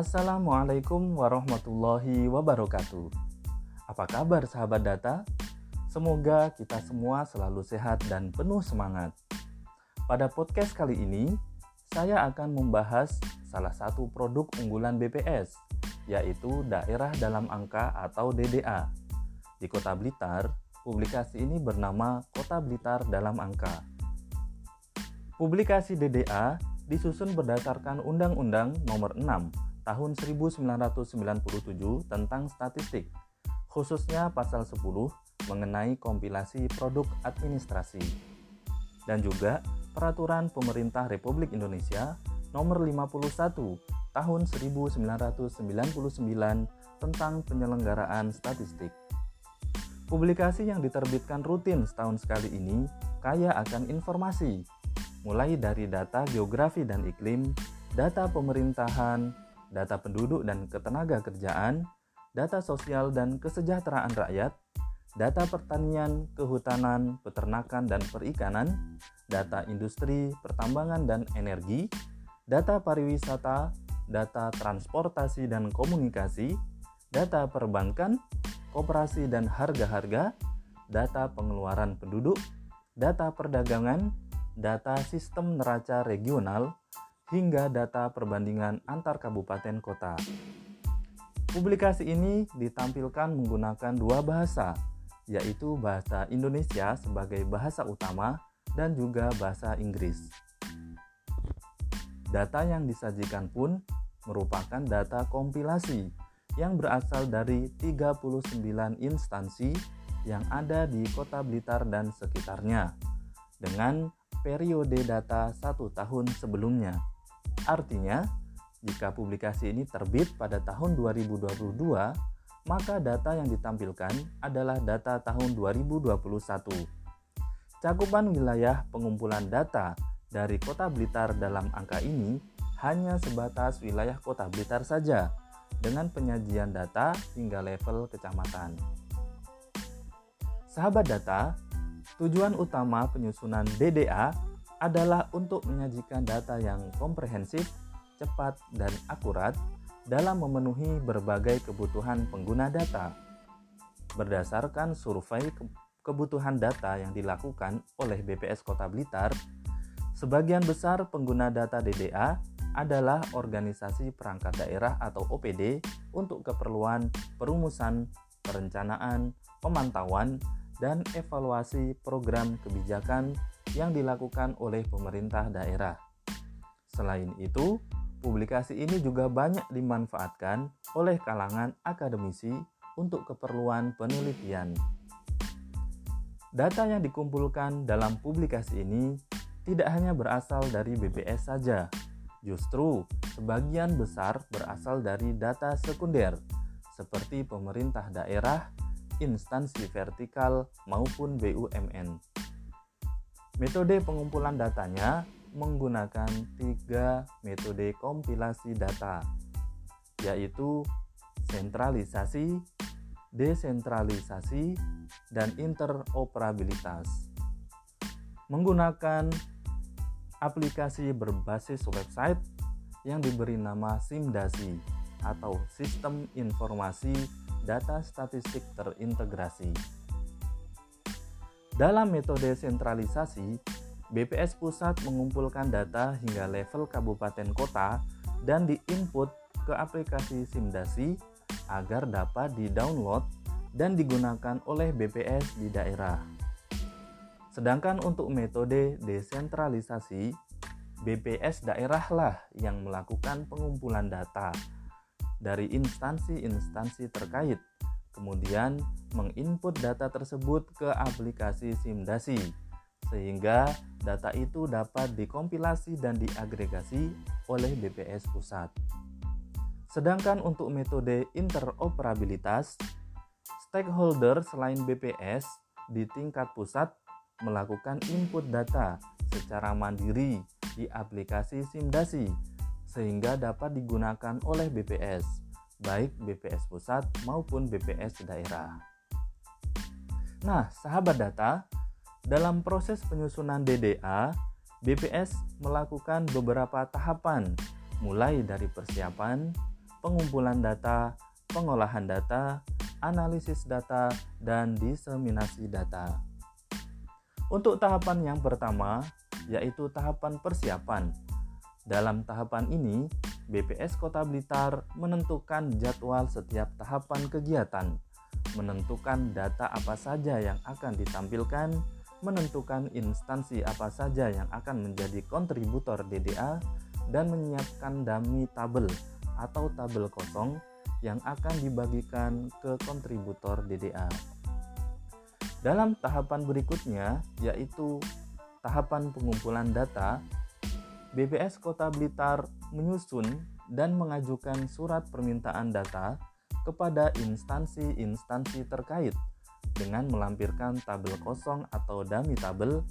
Assalamualaikum warahmatullahi wabarakatuh. Apa kabar sahabat data? Semoga kita semua selalu sehat dan penuh semangat. Pada podcast kali ini, saya akan membahas salah satu produk unggulan BPS, yaitu Daerah Dalam Angka atau DDA. Di Kota Blitar, publikasi ini bernama Kota Blitar Dalam Angka. Publikasi DDA disusun berdasarkan Undang-Undang Nomor 6 tahun 1997 tentang statistik, khususnya pasal 10 mengenai kompilasi produk administrasi, dan juga Peraturan Pemerintah Republik Indonesia Nomor 51 Tahun 1999 tentang penyelenggaraan statistik. Publikasi yang diterbitkan rutin setahun sekali ini kaya akan informasi, mulai dari data geografi dan iklim, data pemerintahan, data penduduk dan ketenaga kerjaan, data sosial dan kesejahteraan rakyat, data pertanian, kehutanan, peternakan dan perikanan, data industri, pertambangan dan energi, data pariwisata, data transportasi dan komunikasi, data perbankan, koperasi dan harga-harga, data pengeluaran penduduk, data perdagangan, data sistem neraca regional, hingga data perbandingan antar kabupaten kota. Publikasi ini ditampilkan menggunakan dua bahasa, yaitu bahasa Indonesia sebagai bahasa utama dan juga bahasa Inggris. Data yang disajikan pun merupakan data kompilasi yang berasal dari 39 instansi yang ada di Kota Blitar dan sekitarnya dengan periode data satu tahun sebelumnya. Artinya, jika publikasi ini terbit pada tahun 2022, maka data yang ditampilkan adalah data tahun 2021. Cakupan wilayah pengumpulan data dari Kota Blitar dalam angka ini hanya sebatas wilayah Kota Blitar saja dengan penyajian data hingga level kecamatan. Sahabat data, tujuan utama penyusunan DDA adalah untuk menyajikan data yang komprehensif, cepat, dan akurat dalam memenuhi berbagai kebutuhan pengguna data. Berdasarkan survei kebutuhan data yang dilakukan oleh BPS Kota Blitar, sebagian besar pengguna data DDA adalah organisasi perangkat daerah atau OPD untuk keperluan perumusan, perencanaan, pemantauan, dan evaluasi program kebijakan yang dilakukan oleh pemerintah daerah. Selain itu, publikasi ini juga banyak dimanfaatkan oleh kalangan akademisi untuk keperluan penelitian. Data yang dikumpulkan dalam publikasi ini tidak hanya berasal dari BPS saja, justru sebagian besar berasal dari data sekunder seperti pemerintah daerah, instansi vertikal, maupun BUMN. Metode pengumpulan datanya menggunakan tiga metode kompilasi data, yaitu sentralisasi, desentralisasi, dan interoperabilitas. Menggunakan aplikasi berbasis website yang diberi nama SIMDASI atau Sistem Informasi Data Statistik Terintegrasi. Dalam metode sentralisasi, BPS pusat mengumpulkan data hingga level kabupaten kota dan diinput ke aplikasi Simdasi agar dapat di-download dan digunakan oleh BPS di daerah. Sedangkan untuk metode desentralisasi, BPS daerahlah yang melakukan pengumpulan data dari instansi-instansi terkait kemudian menginput data tersebut ke aplikasi Simdasi sehingga data itu dapat dikompilasi dan diagregasi oleh BPS pusat. Sedangkan untuk metode interoperabilitas, stakeholder selain BPS di tingkat pusat melakukan input data secara mandiri di aplikasi Simdasi sehingga dapat digunakan oleh BPS baik BPS pusat maupun BPS daerah. Nah, sahabat data, dalam proses penyusunan DDA, BPS melakukan beberapa tahapan, mulai dari persiapan, pengumpulan data, pengolahan data, analisis data, dan diseminasi data. Untuk tahapan yang pertama, yaitu tahapan persiapan. Dalam tahapan ini, BPS Kota Blitar menentukan jadwal setiap tahapan kegiatan, menentukan data apa saja yang akan ditampilkan, menentukan instansi apa saja yang akan menjadi kontributor DDA, dan menyiapkan dummy tabel atau tabel kosong yang akan dibagikan ke kontributor DDA. Dalam tahapan berikutnya, yaitu tahapan pengumpulan data, BPS Kota Blitar menyusun dan mengajukan surat permintaan data kepada instansi-instansi terkait dengan melampirkan tabel kosong atau dummy tabel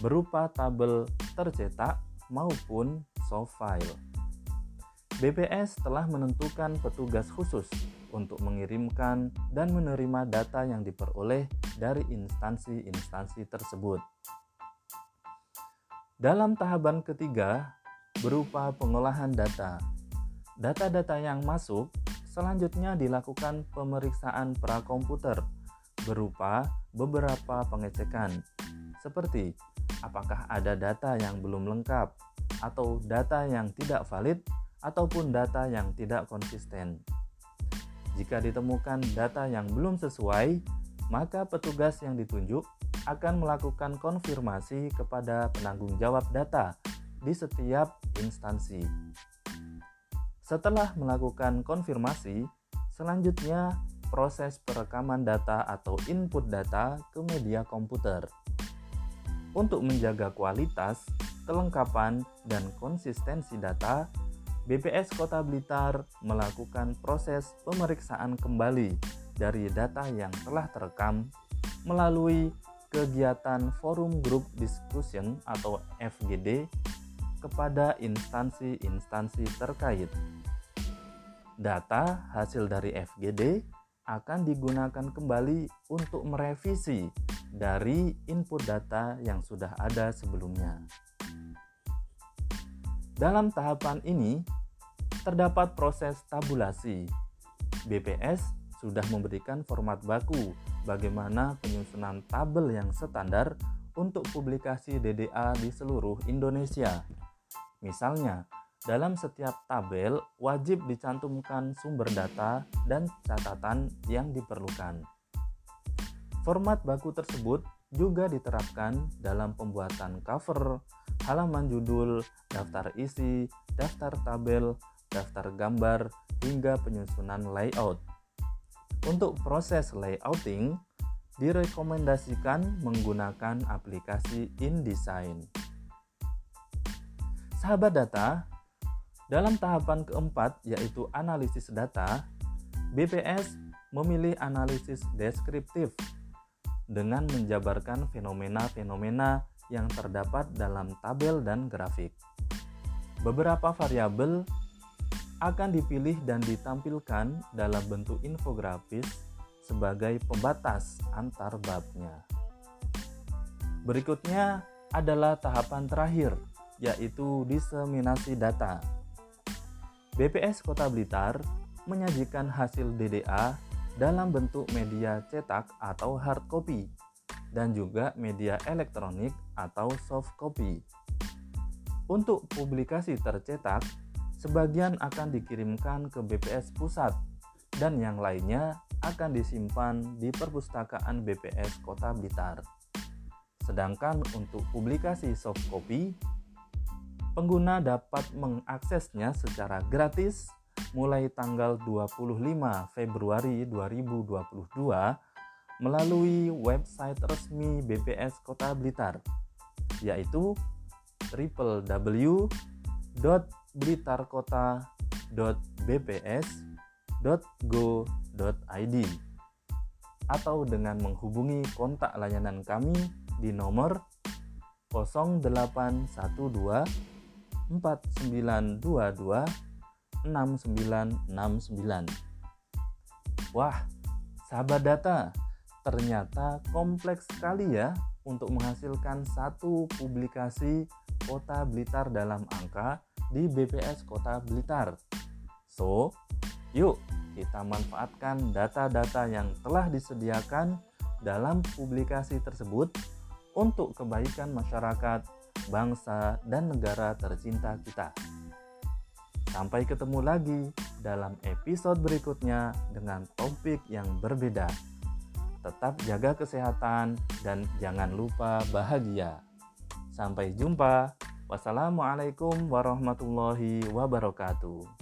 berupa tabel tercetak maupun soft file. BPS telah menentukan petugas khusus untuk mengirimkan dan menerima data yang diperoleh dari instansi-instansi tersebut. Dalam tahapan ketiga, berupa pengolahan data. Data-data yang masuk selanjutnya dilakukan pemeriksaan prakomputer berupa beberapa pengecekan, seperti apakah ada data yang belum lengkap atau data yang tidak valid ataupun data yang tidak konsisten. Jika ditemukan data yang belum sesuai, maka petugas yang ditunjuk akan melakukan konfirmasi kepada penanggung jawab data di setiap instansi. Setelah melakukan konfirmasi, selanjutnya proses perekaman data atau input data ke media komputer. Untuk menjaga kualitas, kelengkapan, dan konsistensi data, BPS Kota Blitar melakukan proses pemeriksaan kembali dari data yang telah terekam melalui kegiatan Forum Group Discussion atau FGD kepada instansi-instansi terkait. Data hasil dari FGD akan digunakan kembali untuk merevisi dari input data yang sudah ada sebelumnya. Dalam tahapan ini, terdapat proses tabulasi. BPS sudah memberikan format baku bagaimana penyusunan tabel yang standar untuk publikasi DDA di seluruh Indonesia. Misalnya, dalam setiap tabel wajib dicantumkan sumber data dan catatan yang diperlukan. Format baku tersebut juga diterapkan dalam pembuatan cover, halaman judul, daftar isi, daftar tabel, daftar gambar, hingga penyusunan layout. Untuk proses layouting, direkomendasikan menggunakan aplikasi InDesign. Sahabat data, dalam tahapan keempat yaitu analisis data, BPS memilih analisis deskriptif dengan menjabarkan fenomena-fenomena yang terdapat dalam tabel dan grafik. Beberapa variabel akan dipilih dan ditampilkan dalam bentuk infografis sebagai pembatas antar babnya. Berikutnya adalah tahapan terakhir, yaitu diseminasi data. BPS Kota Blitar menyajikan hasil DDA dalam bentuk media cetak atau hard copy dan juga media elektronik atau soft copy. Untuk publikasi tercetak, sebagian akan dikirimkan ke BPS pusat dan yang lainnya akan disimpan di perpustakaan BPS Kota Blitar. Sedangkan untuk publikasi soft copy, pengguna dapat mengaksesnya secara gratis mulai tanggal 25 Februari 2022 melalui website resmi BPS Kota Blitar yaitu www.blitarkota.bps.go.id atau dengan menghubungi kontak layanan kami di nomor 0812 4922 6969. Wah, sahabat data, ternyata kompleks sekali ya untuk menghasilkan satu publikasi Kota Blitar dalam angka di BPS Kota Blitar. So, yuk kita manfaatkan data-data yang telah disediakan dalam publikasi tersebut untuk kebaikan masyarakat, bangsa, dan negara tercinta kita. Sampai ketemu lagi dalam episode berikutnya dengan topik yang berbeda. Tetap jaga kesehatan dan jangan lupa bahagia. Sampai jumpa. Wassalamualaikum warahmatullahi wabarakatuh.